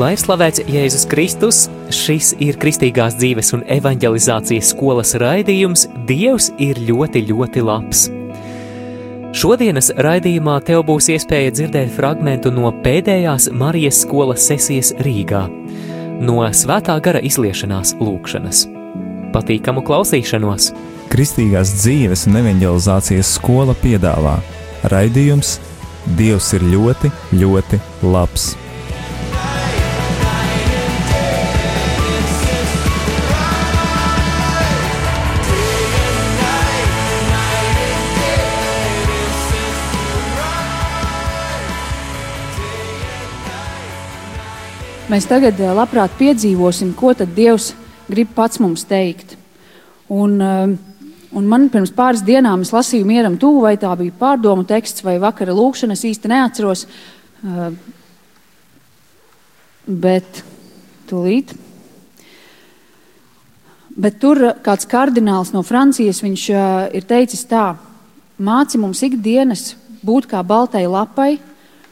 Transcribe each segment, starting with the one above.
Lai slavēts Jēzus Kristus, šis ir Kristīgās dzīves un evanģelizācijas skolas raidījums Dievs ir ļoti, ļoti labs. Šodienas raidījumā tev būs iespēja dzirdēt fragmentu no pēdējās Marijas skolas sesijas Rīgā, no svētā gara izliešanās lūkšanas. Patīkamu klausīšanos! Kristīgās dzīves un evanģelizācijas skola piedāvā raidījums Dievs ir ļoti, ļoti labs. Mēs tagad eh, labprāt piedzīvosim, ko tad Dievs grib pats mums teikt. Un, eh, un man pirms pāris dienām es lasīju mieram tuvu, vai tā bija pārdomu teksts vai vakara lūkšana, es īsti neatceros. eh, Bet tūlīt. Bet tur kāds kardināls no Francijas viņš uh, ir teicis tā, māci mums ikdienas būt kā baltai lapai,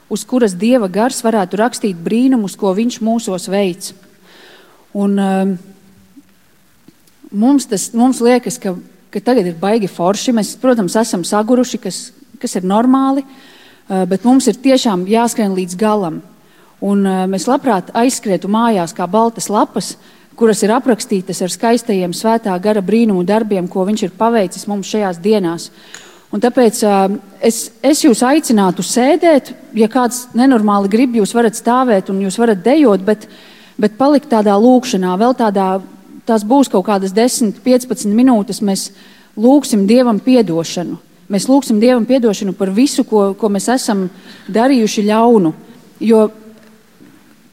uz kuras dieva gars varētu rakstīt brīnumus, ko viņš mūsos veids. Un, um, mums, tas, mums liekas, ka, ka tagad ir baigi forši. Mēs, protams, esam saguruši, kas, kas ir normāli, uh, bet mums ir tiešām jāskrien līdz galam. Un, uh, mēs labprāt aizskrietu mājās kā baltas lapas, kuras ir aprakstītas ar skaistajiem svētā gara brīnumu darbiem, ko viņš ir paveicis mums šajās dienās. Un tāpēc uh, es, es jūs aicinātu sēdēt, ja kāds nenormāli grib, jūs varat stāvēt un jūs varat dejot, bet, bet palikt tādā lūkšanā, vēl tādā, tās būs kaut kādas 10, 15 minūtes, mēs lūgsim Dievam piedošanu. Mēs lūgsim Dievam piedošanu par visu, ko, ko mēs esam darījuši ļaunu. Jo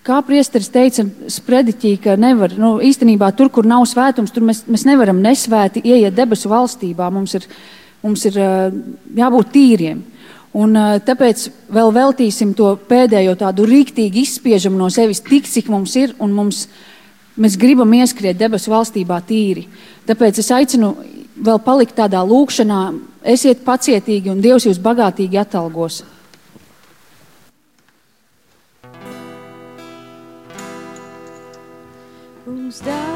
Kā priesteris teica, sprediķī, ka nevar, nu, īstenībā tur, kur nav svētums, tur mēs, mēs nevaram nesvēti ieiet debesu valstībā. Mums ir, mums ir jābūt tīriem. Un, tāpēc vēl veltīsim to pēdējo tādu rīktīgi izspiežam no sevis tik, cik mums ir, un mums, mēs gribam ieskriet debesu valstībā tīri. Tāpēc es aicinu vēl palikt tādā lūkšanā, esiet pacietīgi, un Dievs jūs bagātīgi atalgos. Kungs dari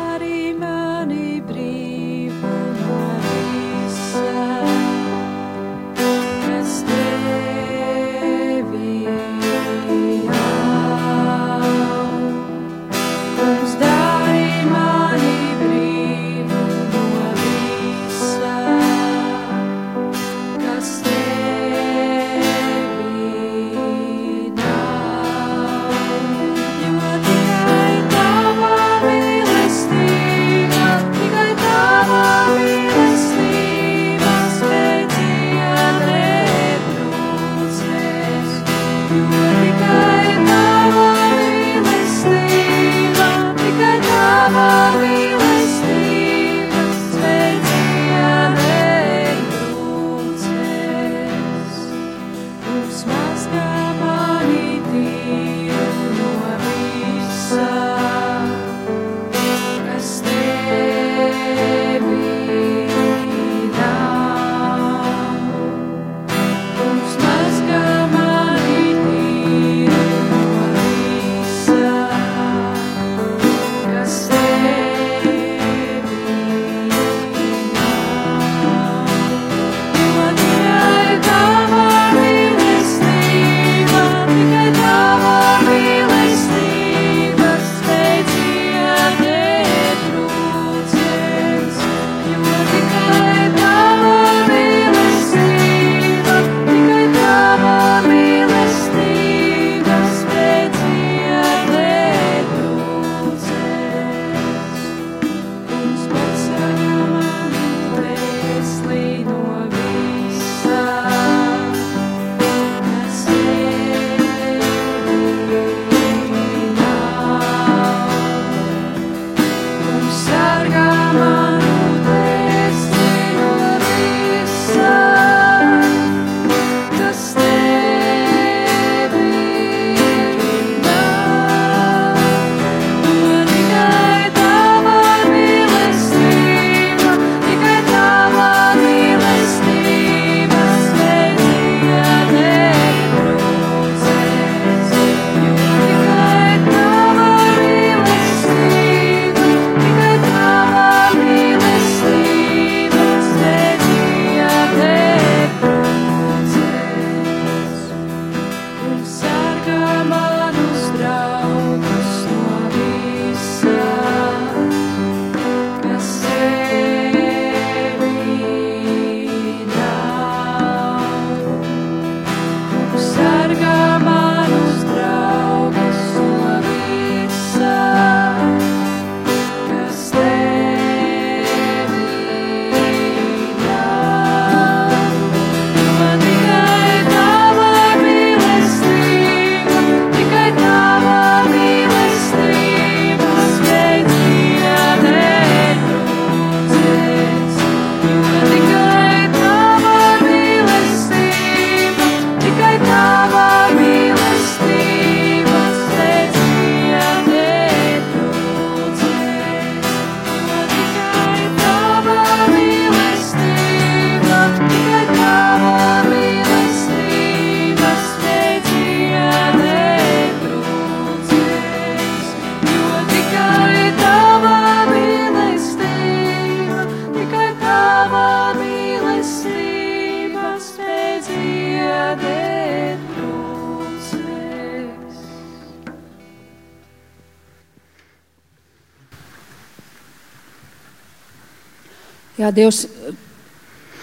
Jā, Dievs,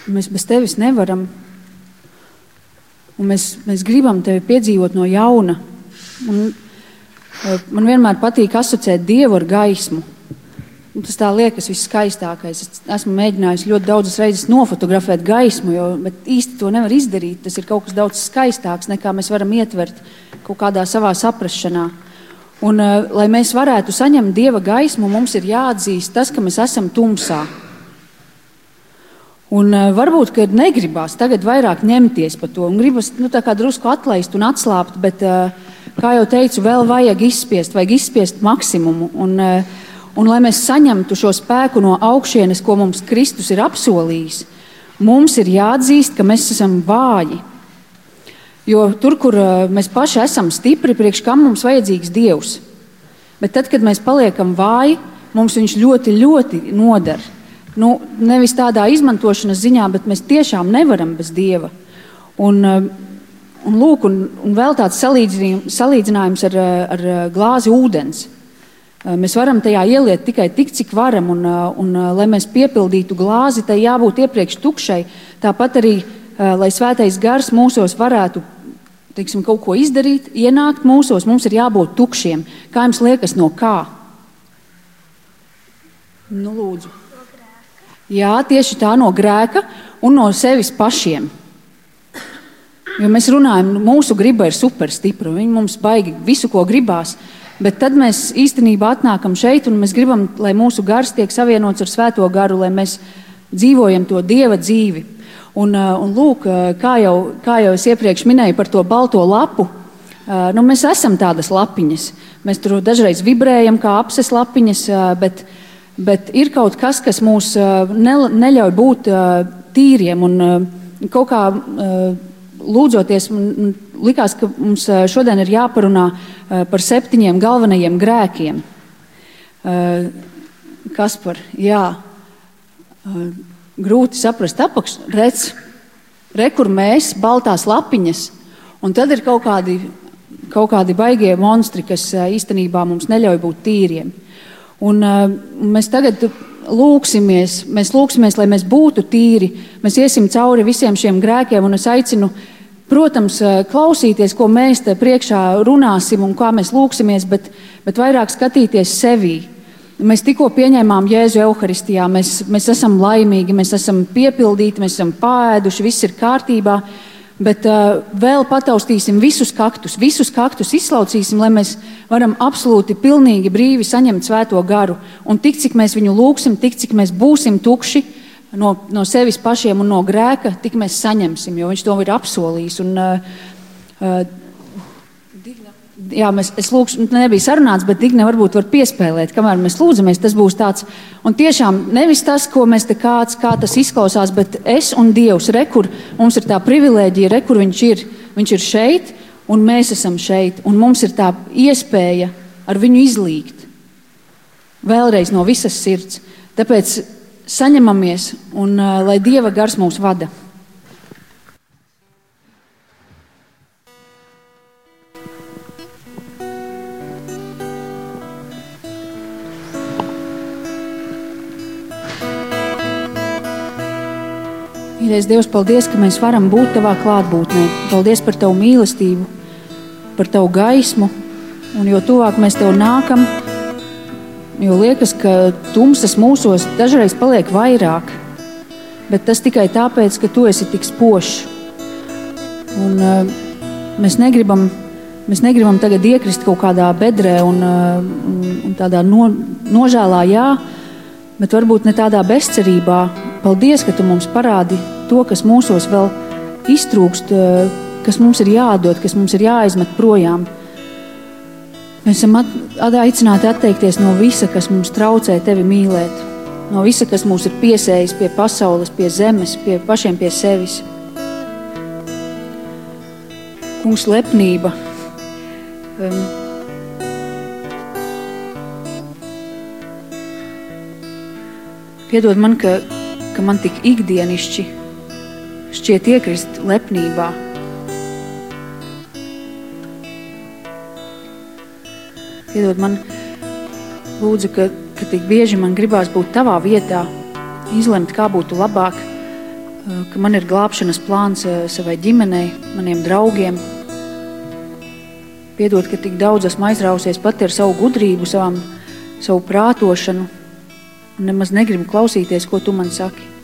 mēs bez tevis nevaram. Un mēs, mēs gribam tevi piedzīvot no jauna. Un, eh, man vienmēr patīk asociēt Dievu ar gaismu. Un tas tā liekas viskaistākais. Es esmu mēģinājis ļoti daudzas reizes nofotografēt gaismu, jo, īsti to nevar izdarīt. Tas ir kaut kas daudz skaistāks, nekā mēs varam ietvert kaut kādā savā saprašanā. Un, uh, lai mēs varētu saņemt dieva gaismu, mums ir jāatzīst tas, ka mēs esam tumsā. Un, uh, varbūt, ka negribās tagad vairāk ņemties par to, un gribas nu, drusku atlaist un atslābt, bet, uh, kā jau teicu, vēl vajag izspiest, vajag izspiest maksimumu. Un, uh, un lai mēs saņemtu šo spēku no augšienes, ko mums Kristus ir apsolījis, mums ir jāatzīst, ka mēs esam vāji. Jo tur, kur mēs paši esam stipri, priekš kam mums vajadzīgs Dievs. Bet tad, kad mēs paliekam vāji, mums viņš ļoti, ļoti noder. Nu, nevis tādā izmantošanas ziņā, bet mēs tiešām nevaram bez Dieva. Un, uh, un, lūk, un, un vēl tāds salīdzinājums ar, uh, ar glāzi ūdens. Mēs varam tajā ieliet tikai tik, cik varam, un, un lai mēs piepildītu glāzi, tai jābūt iepriekš tukšai. Tāpat arī, lai svētais gars mūsos varētu teiksim, kaut ko izdarīt, ienākt mūsos, mums ir jābūt tukšiem. Kā jums liekas, no kā? Nu, lūdzu. Jā, tieši tā no grēka un no sevis pašiem. Jo mēs runājam, nu, mūsu griba ir super stipra, viņi mums baigi visu, ko gribās. Bet tad mēs īstenībā atnākam šeit un mēs gribam, lai mūsu gars tiek savienots ar svēto garu, lai mēs dzīvojam to dieva dzīvi. Un, un lūk, kā jau, kā jau es iepriekš minēju par to balto lapu, nu, mēs esam tādas lapiņas. Mēs tur dažreiz vibrējam kā apses lapiņas, bet, bet ir kaut kas, kas mūs neļauj būt tīriem. Un kaut kā lūdzoties, likās, ka mums šodien ir jāparunā par septiņiem galvenajiem grēkiem. Kas par? Jā grūti saprast apakšu, redz, re, kur mēs, baltās lapiņas, un tad ir kaut kādi, kaut kādi baigie monstri, kas īstenībā mums neļauj būt tīriem. Un, mēs tagad lūksimies, mēs lūksimies, lai mēs būtu tīri, mēs iesim cauri visiem šiem grēkiem, es aicinu, protams, klausīties, ko mēs te priekšā runāsim un kā mēs lūksimies, bet, bet vairāk skatīties sevī. Mēs tikko pieņēmām Jēzu Euharistijā, mēs, mēs esam laimīgi, mēs esam piepildīti, mēs esam pāēduši, viss ir kārtībā. Bet uh, vēl pataustīsim visus kaktus, visus kaktus izslaucīsim, lai mēs varam absolūti pilnīgi brīvi saņemt svēto garu. Un tik cik mēs viņu lūgsim, tik cik mēs būsim tukši no, no sevis pašiem un no grēka, tik mēs saņemsim, jo viņš to ir apsolījis. Un, uh, uh, jā, mēs, es lūkšu, nebija sarunāts, bet Digne varbūt var piespēlēt, kamēr mēs lūdzamies, tas būs tāds. Un tiešām nevis tas, ko mēs te kāds, kā tas izklausās, bet es un Dievs, rekur, mums ir tā privilēģija, rekur viņš ir, viņš ir šeit, un mēs esam šeit, un mums ir tā iespēja ar viņu izlīgt. Vēlreiz no visas sirds. Tāpēc saņemamies, un uh, lai Dieva gars mūs vada. Mīļais Dievs, paldies, ka mēs varam būt Tavā klātbūtnē. Paldies par Tavu mīlestību, par Tavu gaismu. Un jo tuvāk mēs Tev nākam, jo liekas, ka tumsas mūsos dažreiz paliek vairāk. Bet tas tikai tāpēc, ka Tu esi tik spožs. Un, uh, mēs negribam Mēs negribam tagad iekrist kaut kādā bedrē un, un, un tādā no, nožēlā, jā, bet varbūt ne tādā bezcerībā. Paldies, ka tu mums parādi to, kas mūsos vēl iztrūkst, eh, kas mums ir jādod, kas mums ir jāizmet projām. Mēs esam aicināti atteikties no visa, kas mums traucē tevi mīlēt, no visa, kas mūs ir piesējis pie pasaules, pie zemes, pie pašiem pie sevis. Kungs, lepnība. Um, Piedod man, ka, ka man tik ikdienišķi šķiet iekrist lepnībā. Piedod man, lūdzu, ka, ka tik bieži man gribās būt tavā vietā, izlemt, kā būtu labāk, eh, ka man ir glābšanas plāns eh, savai ģimenei, maniem draugiem. Piedod, ka tik daudz esmu aizrausies pati ar savu gudrību, savam, savu prātošanu, un nemaz negribu klausīties, ko tu man saki.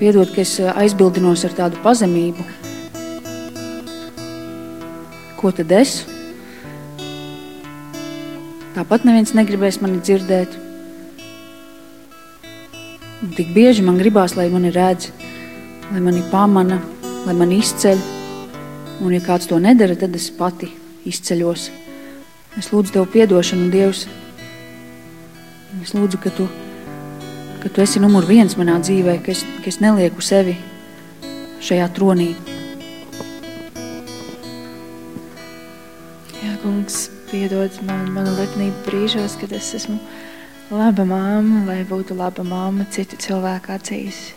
Piedod, ka es eh, aizbildinos ar tādu pazemību. Ko tad es? Tāpat neviens negribēs mani dzirdēt. Un tik bieži man gribās, lai mani redz, lai mani pamana, lai mani izceļ. Un, ja kāds to nedara, tad es pati izceļos. Es lūdzu tev atdošanu, Dievs. Es lūdzu, ka tu, ka tu esi numur viens manā dzīvē, ka es, ka es nelieku sevi šajā tronī. Jā, kungs, piedod man manu lepnību brīžos, kad es esmu laba māma, lai būtu laba māma citu cilvēku acīs.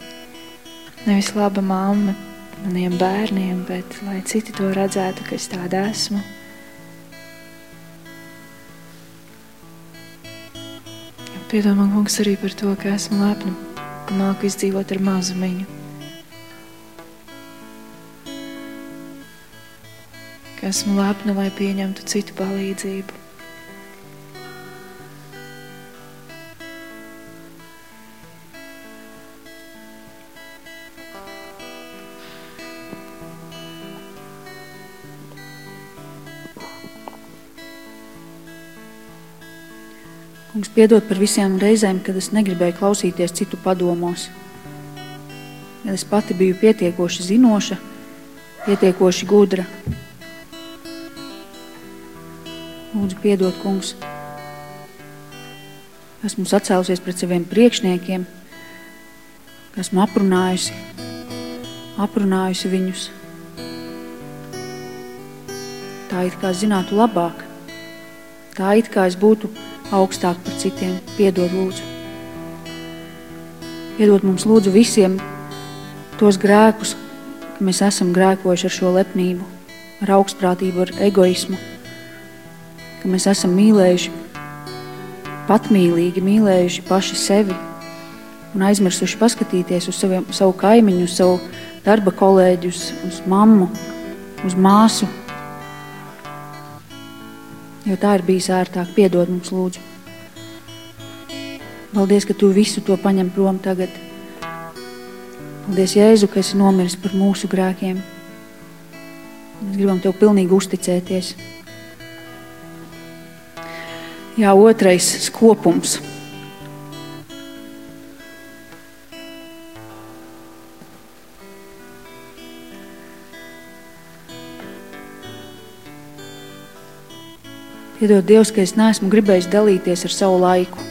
Nevis laba māma maniem bērniem, bet lai citi to redzētu, ka es tāda esmu. Piedod man, kungs, arī par to, ka esmu lepna, ka māku izdzīvot ar mazumiņu. Ka esmu lepna, lai pieņemtu citu palīdzību. Kungs, piedod par visām reizēm, kad es negribēju klausīties citu padomos. Kad es pati biju pietiekoši zinoša, pietiekoši gudra. Lūdzu, piedod, kungs. Esmu sacēlusies pret saviem priekšniekiem, esmu aprunājusi, aprunājusi viņus. Tā it kā zinātu labāk, tā it kā es būtu augstāk par citiem. Piedod, lūdzu. Piedod mums, lūdzu, visiem tos grēkus, ka mēs esam grēkojuši ar šo lepnību, ar augstprātību, ar egoismu, ka mēs esam mīlējuši, patmīlīgi mīlējuši paši sevi un aizmirsuši paskatīties uz saviem, savu kaimiņu, uz savu darba kolēģi, uz, uz mammu, uz māsu. Jo tā ir bijis ērtāk. Piedod mums, lūdzu. Paldies, ka tu visu to paņem prom tagad. Paldies, Jēzu, ka esi nomiris par mūsu grēkiem. Mēs gribam tev pilnīgi uzticēties. Jā, otrais skopums. Piedod Dievs, ka es neesmu gribējis dalīties ar savu laiku.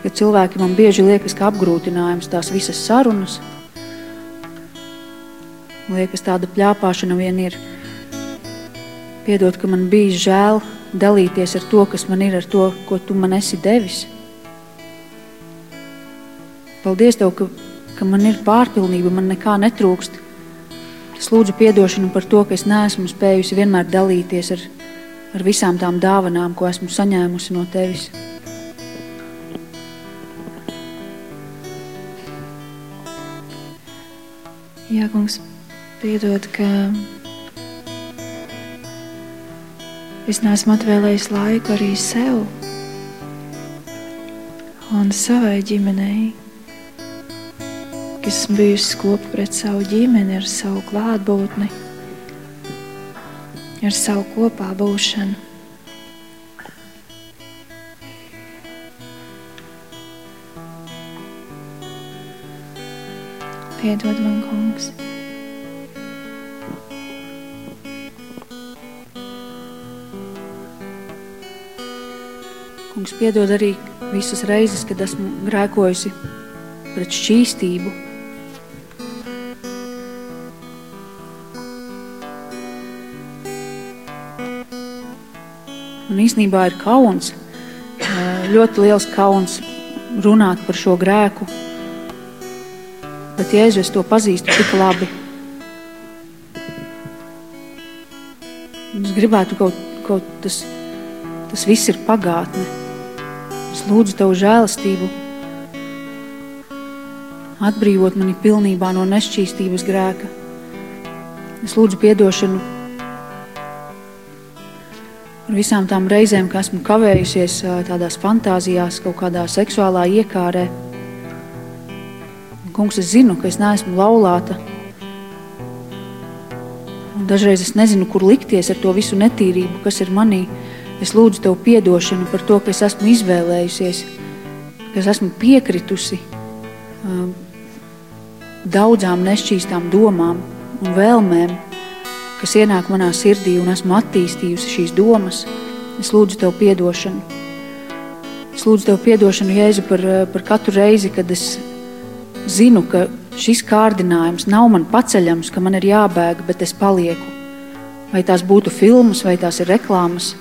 Kad cilvēki man bieži liekas, ka apgrūtinājums tās visas sarunas, liekas, tāda plāpāšana vien ir. Piedod, ka man bija žēl dalīties ar to, kas man ir, ar to, ko tu man esi devis. Paldies Tev, ka, ka man ir pārpilnība, man nekā netrūkst. Es lūdzu atdošanu par to, ka es neesmu spējusi vienmēr dalīties ar, ar visām tām dāvanām, ko esmu saņēmusi no Tevis. Jā, kungs, piedod, ka es neesmu atvēlējis laiku arī sev un savai ģimenei. Esmu bijusi skopa pret savu ģimeni, ar savu klātbūtni, ar savu kopā būšanu. Piedod man, kungs. Kungs, piedod arī visas reizes, kad esmu grēkojusi pret šķīstību. Un īsnībā ir kauns, ļoti liels kauns runāt par šo grēku. Bet Jēzu es to pazīstu tik labi. Es gribētu kaut, kaut tas, tas viss ir pagātne. Es lūdzu Tavu žēlastību, atbrīvot mani pilnībā no nešķīstības grēka. Es lūdzu piedošanu par visām tām reizēm, kad esmu kavējusies tādās fantāzijās, kaut kādā seksuālā iekārē. Kungs, es zinu, ka es neesmu laulāta. Un dažreiz es nezinu, kur likties ar to visu netīrību, kas ir manī. Es lūdzu Tev piedošanu par to, ka es esmu izvēlējusies, ka es esmu piekritusi um, daudzām nešķīstām domām un vēlmēm, kas ienāk manā sirdī un esmu attīstījusi šīs domas. Es lūdzu Tev piedošanu. Es lūdzu Tev piedošanu, Jēzu, par, uh, par katru reizi, kad es zinu, ka šis kārdinājums nav man paceļams, ka man ir jābēg, bet es palieku. Vai tās būtu filmas, vai tās ir reklāmas.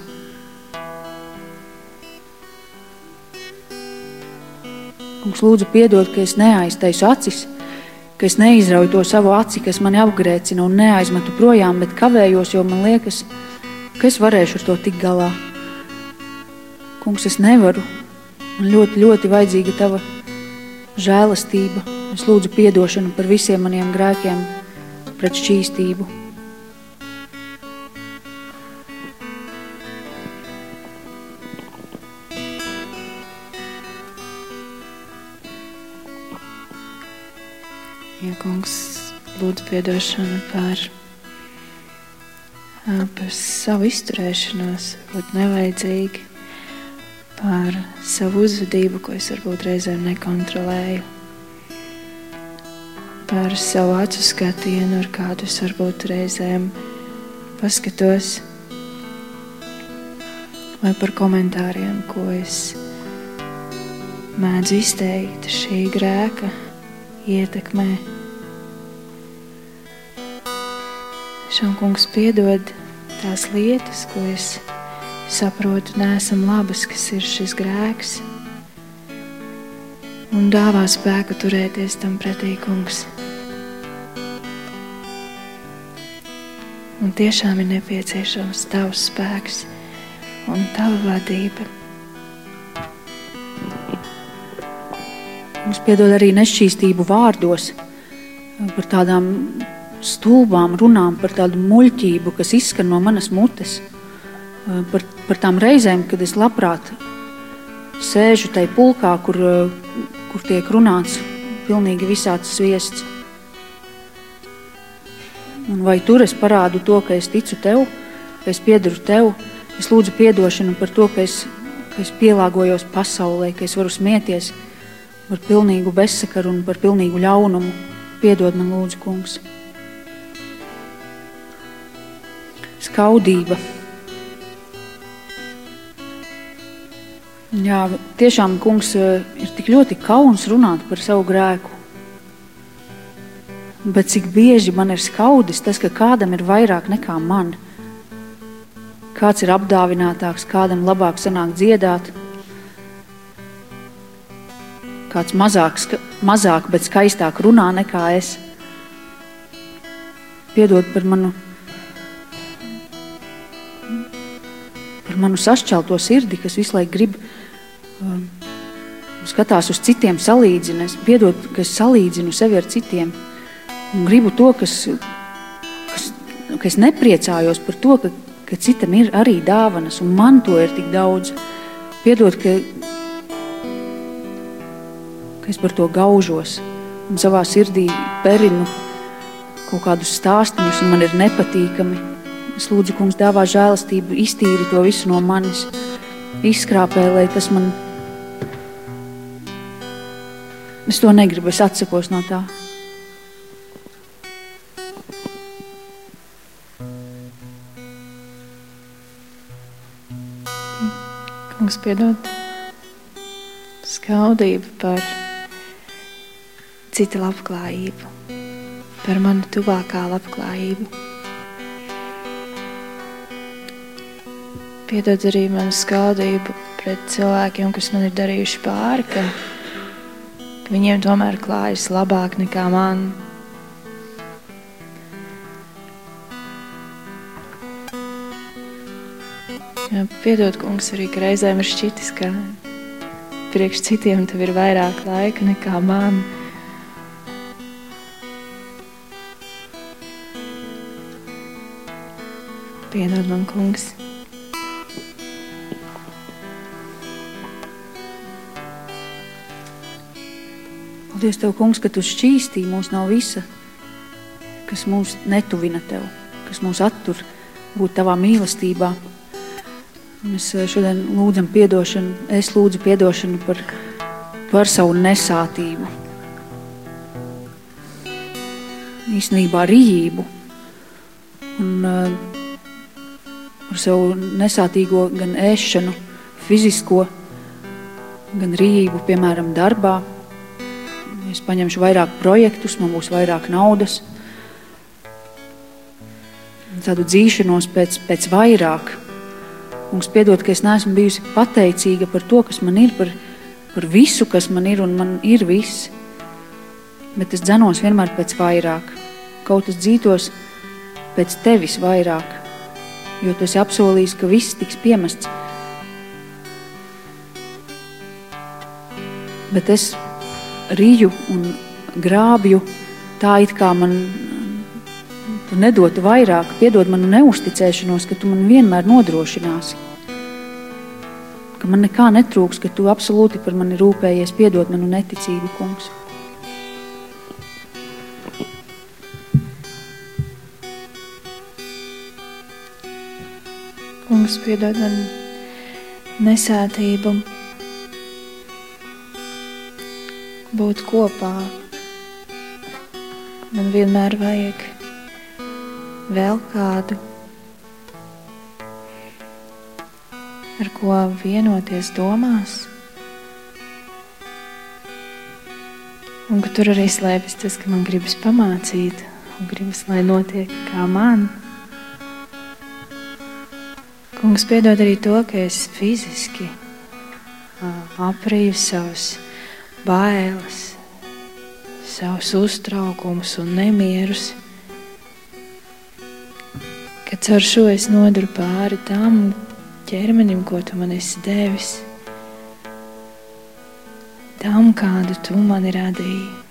Kungs, lūdzu, piedod, ka es neaiztaisu acis, ka es neizrauju to savu aci, kas mani apgrēcina un neaizmetu projām, bet kavējos, jo man liekas, ka es varēšu ar to tikt galā. Kungs, es nevaru. Man ļoti, ļoti vajadzīga tava žēlastība. Es lūdzu piedošanu par visiem maniem grēkiem, pret šķīstību. Ja kungs lūdzu piedošanu par, par savu izturēšanos, būt nevajadzīgi, par savu uzvedību, ko es varbūt reizēm nekontrolēju, par savu acu skatienu, ar kādu es varbūt reizēm paskatos, vai par komentāriem, ko es mēdzu izteikt. Šī grēka ietekmē. Šām kungs piedod tās lietas, ko es saprotu, nesam labas, kas ir šis grēks. Un dāvā spēku turēties tam pretī, kungs. Un tiešām ir nepieciešams tavs spēks un tava vadība. Mums piedod arī nešķīstību vārdos, par tādām stulbām runām, par tādu muļķību, kas izskan no manas mutes. Par, par tām reizēm, kad es labprāt sēžu tajā pulkā, kur, kur tiek runāts pilnīgi visāds sviests. Un vai tur es parādu to, ka es ticu tev, ka es piedaru tev, es lūdzu piedošanu par to, ka es, ka es pielāgojos pasaulē, ka es varu smieties par pilnīgu bezsakaru un par pilnīgu ļaunumu. Piedod man, lūdzu, kungs. Skaudība. Jā, tiešām, kungs, ir tik ļoti kauns runāt par savu grēku. Bet cik bieži man ir skaudis tas, ka kādam ir vairāk nekā man. Kāds ir apdāvinātāks, kādam labāk sanāk dziedāt, kāds mazāk, ska- mazāk, bet skaistāk runā nekā es. Piedod par manu, par manu sašķelto sirdi, kas visu laiku grib um, skatās uz citiem, salīdzina. Es piedod, ka es salīdzinu sevi ar citiem un gribu to, kas, kas, ka es nepriecājos par to, ka, ka citam ir arī dāvanas, un man to ir tik daudz. Piedod, ka, ka es par to gaužos un savā sirdī perinu kaut kādus stāstus, un man ir nepatīkami. Es lūdzu, kungs, dāvā žēlastību, iztīri to visu no manis, izskrāpē, lai tas man. Es to negribu, es atsakos no tā. Kungs, piedod skaudību par cita labklājību, par manu tuvākā labklājību. Piedod arī manu skaudību pret cilvēkiem, kas man ir darījuši pāri, ka, viņiem tomēr klājas labāk nekā man. Jā, piedod, kungs, arī reizēm ir šķitis, ka priekš citiem tev ir vairāk laika nekā man. Piedod man, kungs. Paldies, Tev, Kungs, ka Tu šķīstīji mūs no visa, kas mūs netuvina Tev, kas mūs attur būt Tavā mīlestībā. Mēs eh, šodien lūdzam piedošanu, es lūdzu piedošanu par, par savu nesātību. Īstenībā rījību un uh, savu nesātīgo gan ēšanu, fizisko, gan rījību, piemēram, darbā. Es paņemšu vairāk projektus, man būs vairāk naudas. Tādu dzīšanos pēc, pēc vairāk. Mums piedod, ka es neesmu bijusi pateicīga par to, kas man ir, par, par visu, kas man ir, un man ir viss. Bet es dzenos vienmēr pēc vairāk. Kaut es dzītos pēc tevis vairāk, jo tu esi apsolījis, ka viss tiks piemests. Bet es rīju un grābju tā, it kā man tu nedotu vairāk, piedod manu neusticēšanos, ka tu man vienmēr nodrošināsi. Ka man nekā netrūks, ka tu absolūti par mani rūpējies, piedod manu neticību, kungs. Kungs, piedod man nesētību, būt kopā. Man vienmēr vajag vēl kādu, ar ko vienoties domās. Un ka tur arī slēpjas tas, ka man gribas pamācīt, un gribas, lai notiek kā man. Kungs piedod arī to, ka es fiziski aprīju savus bailes, savus uztraukumus un nemierus. Ka caur šo es nodaru pāri tam ķermenim, ko tu man esi devis, tam, kādu tu mani radīji.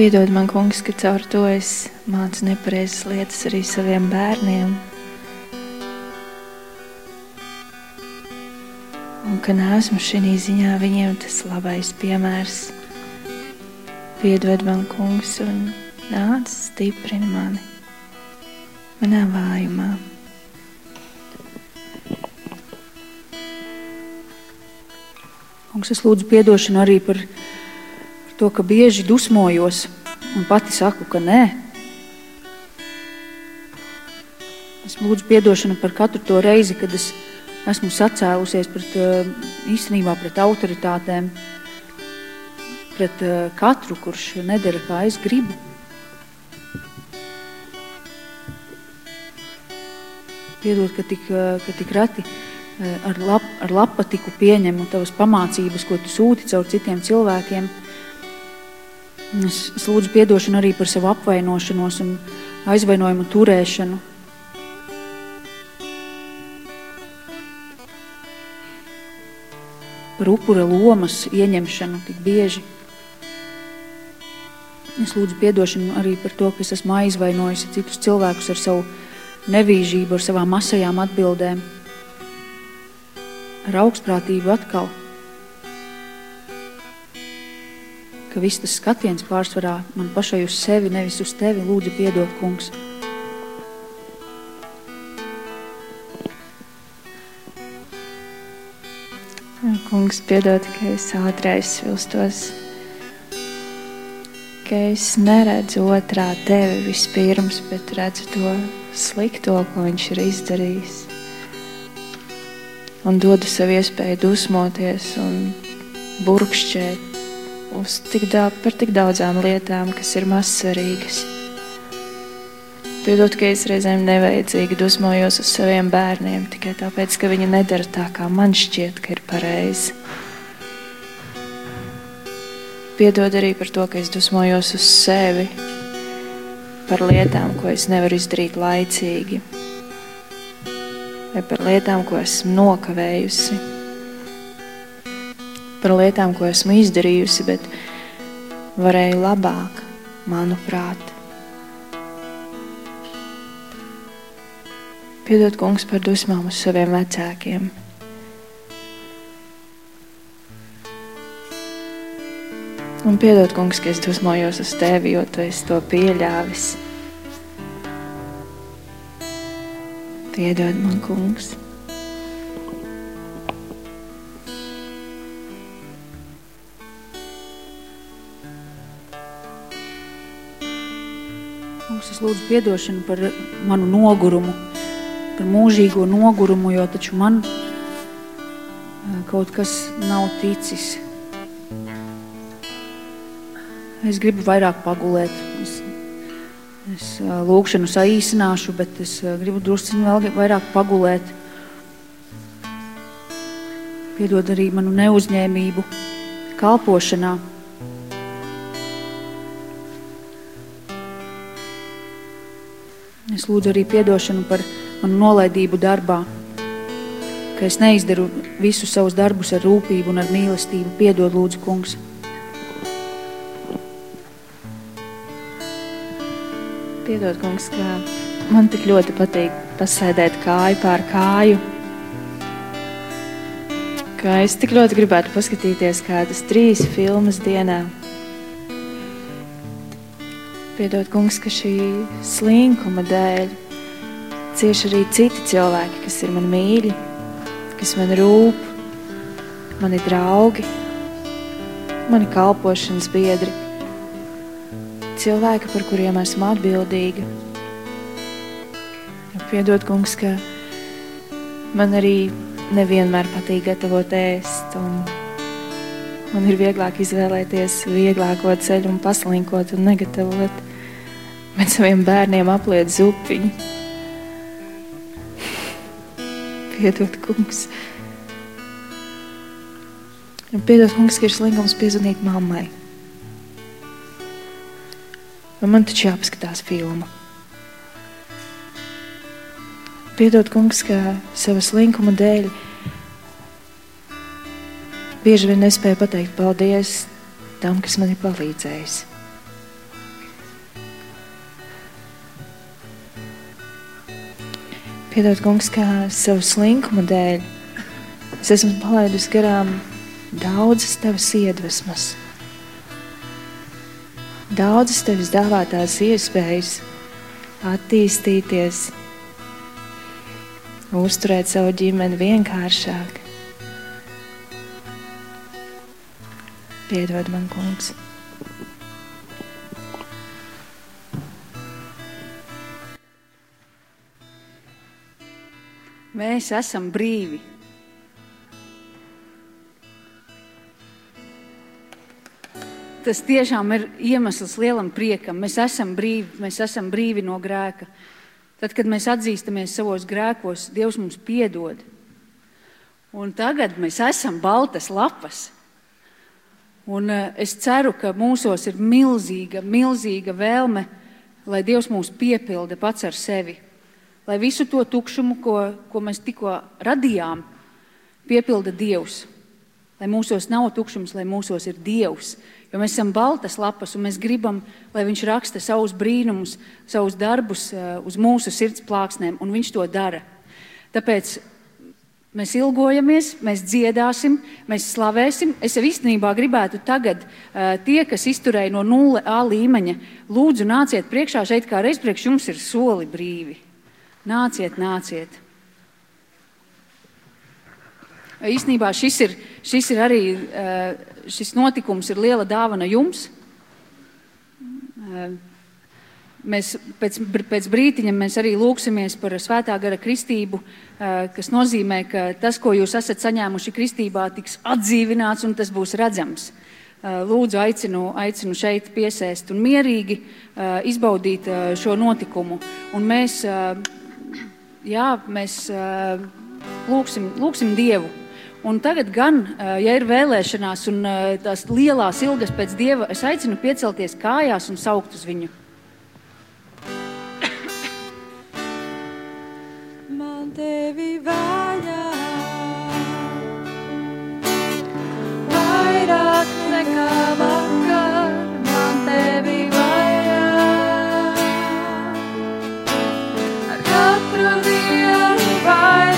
Piedod man, kungs, ka caur to es mācu nepareizas lietas arī saviem bērniem. Un ka neesmu šī ziņā viņiem tas labais piemērs. Piedod man, kungs, un nāc stiprini mani manā vājumā. Kungs, es lūdzu piedošanu arī par, par to, ka bieži dusmojos un pati saku, ka nē. Es lūdzu piedošanu par katru to reizi, kad es esmu sacēlusies pret, eh, īstenībā pret autoritātēm, pret eh, katru, kurš nedara, kā es gribu. Piedod, ka tik, eh, ka tik reti ar, lap, ar lapatiku pieņemu tavas pamācības, ko tu sūti caur citiem cilvēkiem. Es, es lūdzu piedošanu arī par savu apvainošanos un aizvainojumu turēšanu. Par upura lomas ieņemšanu tik bieži. Es lūdzu piedošanu arī par to, ka es esmu aizvainojusi citus cilvēkus ar savu nevīžību, ar savām asajām atbildēm, ar augstprātību atkal. Ka viss tas skatiens pārsvarā man pašai uz sevi, nevis uz tevi, lūdzu piedod, kungs. Kungs, piedod, ka es ātrais vilstos, ka es neredzu otrā tevi vispirms, bet redzu to slikto, ko viņš ir izdarījis. Un dodu sev iespēju dusmoties un burkšķēt uz tik da par tik daudzām lietām, kas ir mazsvarīgas. Piedod, ka es reizēm nevajadzīgi dusmojos uz saviem bērniem tikai tāpēc, ka viņi nedara tā, kā man šķiet, ka ir pareizi. Piedod arī par to, ka es dusmojos uz sevi, par lietām, ko es nevaru izdarīt laicīgi, vai par lietām, ko esmu nokavējusi, par lietām, ko esmu izdarījusi, bet varēju labāk, manuprāt. Piedod, kungs, par dusmām uz saviem vecākiem. Un piedod, kungs, ka es dusmojos uz tevi, jo tu esi to pieļāvis. Piedod man, kungs. Es lūdzu atdošanu par manu nogurumu, par mūžīgo nogurumu, jo taču man kaut kas nav ticis. Es gribu vairāk pagulēt. Es, es lūkšanu saīsināšu, bet es gribu drusciņi vēl vairāk pagulēt. Piedod arī manu neuzņēmību kalpošanā. Es lūdzu arī atdošanu par manu nolaidību darbā, ka es neizdaru visus savus darbus ar rūpību un ar mīlestību. Piedod, lūdzu, kungs. Piedod, kungs, ka man tik ļoti patīk pasēdēt kāju pār kāju. Ka es tik ļoti gribētu paskatīties kādas trīs filmas dienā. Piedod, kungs, ka šī slinkuma dēļ cieši arī citi cilvēki, kas ir man mīļi, kas man rūp, mani draugi, mani kalpošanas biedri cilvēki, par kuriem esmu atbildīga. Piedod, kungs, ka man arī nevienmēr patīk gatavot ēst. Man ir vieglāk izvēlēties vieglāko ceļu un paslinkot un negatavot. Bet saviem bērniem apliet zupiņu. Piedod, kungs. Piedod, kungs, ka ir slinkums piezvanīt mammai. Un man taču jāpaskatās filma. Piedod, kungs, ka savas linkuma dēļ bieži vien nespēju pateikt paldies tam, kas man ir palīdzējis. Piedod, kungs, ka savas linkuma dēļ es esmu palaidusi garām daudzas tavas iedvesmas daudzas tevis dāvātās iespējas attīstīties, uzturēt savu ģimeni vienkāršāk. Piedod man, kungs. Mēs esam brīvi. Tas tiešām ir iemesls lielam priekam. Mēs esam brīvi, mēs esam brīvi no grēka. Tad, kad mēs atzīstamies savos grēkos, Dievs mums piedod. Un tagad mēs esam baltas lapas. Un uh, es ceru, ka mūsos ir milzīga, milzīga vēlme, lai Dievs mūs piepilda pats ar sevi. Lai visu to tukšumu, ko, ko mēs tikko radījām, piepilda Dievs. Lai mūsos nav tukšums, lai mūsos ir Dievs. Jo mēs esam baltas lapas un mēs gribam, lai Viņš raksta savus brīnumus, savus darbus uh, uz mūsu sirds plāksnēm, un Viņš to dara. Tāpēc mēs ilgojamies, mēs dziedāsim, mēs slavēsim. Es jau īstenībā gribētu tagad uh, tie, kas izturēja no 0A līmeņa, lūdzu nāciet priekšā šeit, kā reiz priekš jums ir soli brīvi. Nāciet, nāciet! Īsnībā šis ir, šis ir arī šis notikums, ir liela dāvana jums. Mēs pēc, pēc brīdiņa mēs arī lūksimies par svētā gara kristību, kas nozīmē, ka tas, ko jūs esat saņēmuši kristībā, tiks atdzīvināts un tas būs redzams. Lūdzu, aicinu, aicinu šeit piesēst un mierīgi izbaudīt šo notikumu. Un mēs, jā, mēs lūksim, lūksim Dievu. Un tagad, gan, ja ir vēlēšanās un tās lielās ilgas pēc Dieva, es aicinu piecelties kājās un saukt uz viņu. Man tevi vajag vairāk nekā vajag. Dienu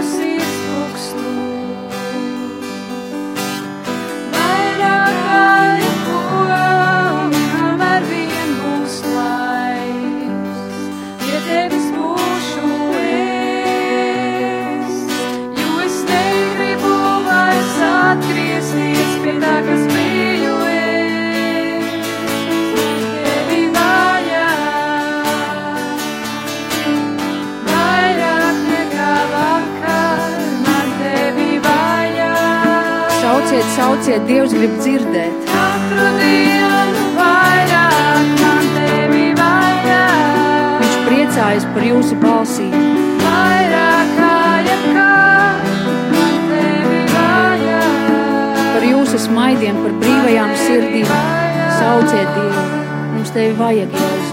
nākamos izpukstu. Sauciet, Dievs grib dzirdēt. Katru dienu vairāk man tevi vajag. Viņš priecājas par jūsu balsīm. Vairāk kā jebkad man tevi vajag. Par jūsu smaidiem, par brīvajām sirdīm. Sauciet Dievu, mums tevi vajag, Jēzu.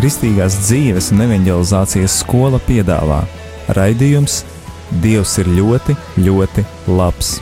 Kristīgās dzīves un evanģelizācijas skola piedāvā raidījums Dievs ir ļoti, ļoti labs.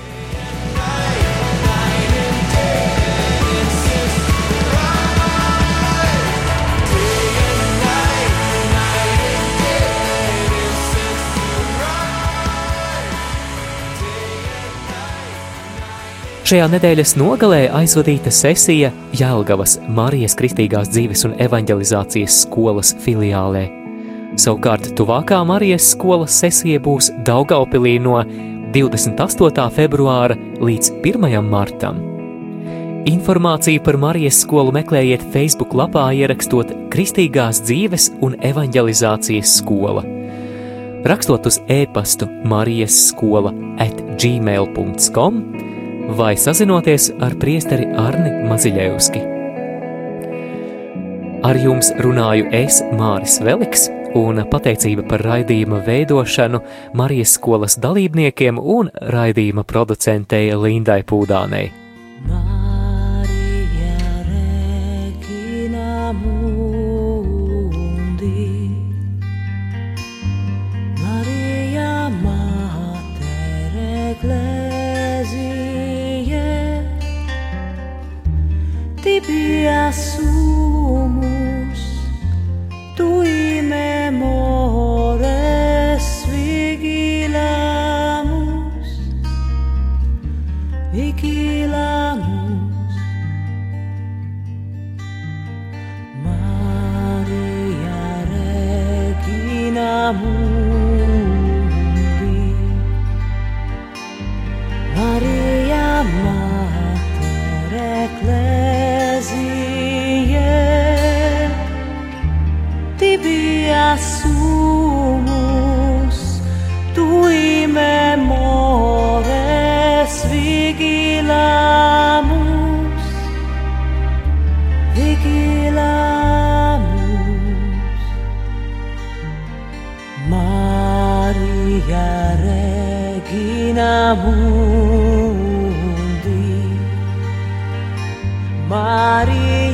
Šajā nedēļas nogalē aizvadīta sesija Jēlgavas Marijas Kristīgās dzīves un evanģelizācijas skolas filiālē. Savukārt tuvākā Marijas skolas sesija būs Daugaupilī no 28. februāra līdz 1. martam. Informāciju par Marijas skolu meklējiet Facebook lapā, ierakstot Kristīgās dzīves un evanģelizācijas skola. Rakstot uz e-pastu Marijas skola at gmail.com vai sazinoties ar priesteri Arni Maziļevski. Ar jums runāju es, Māris Veliks, un pateicība par raidījuma veidošanu Marijas skolas dalībniekiem un raidījuma producentei Lindai Pūdānei. Maria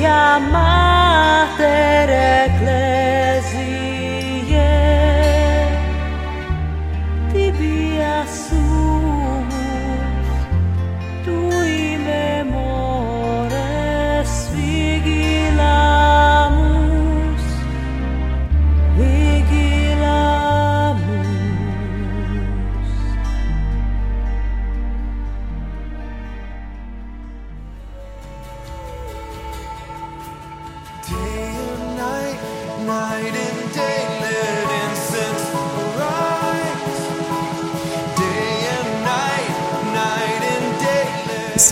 amarte reclamo.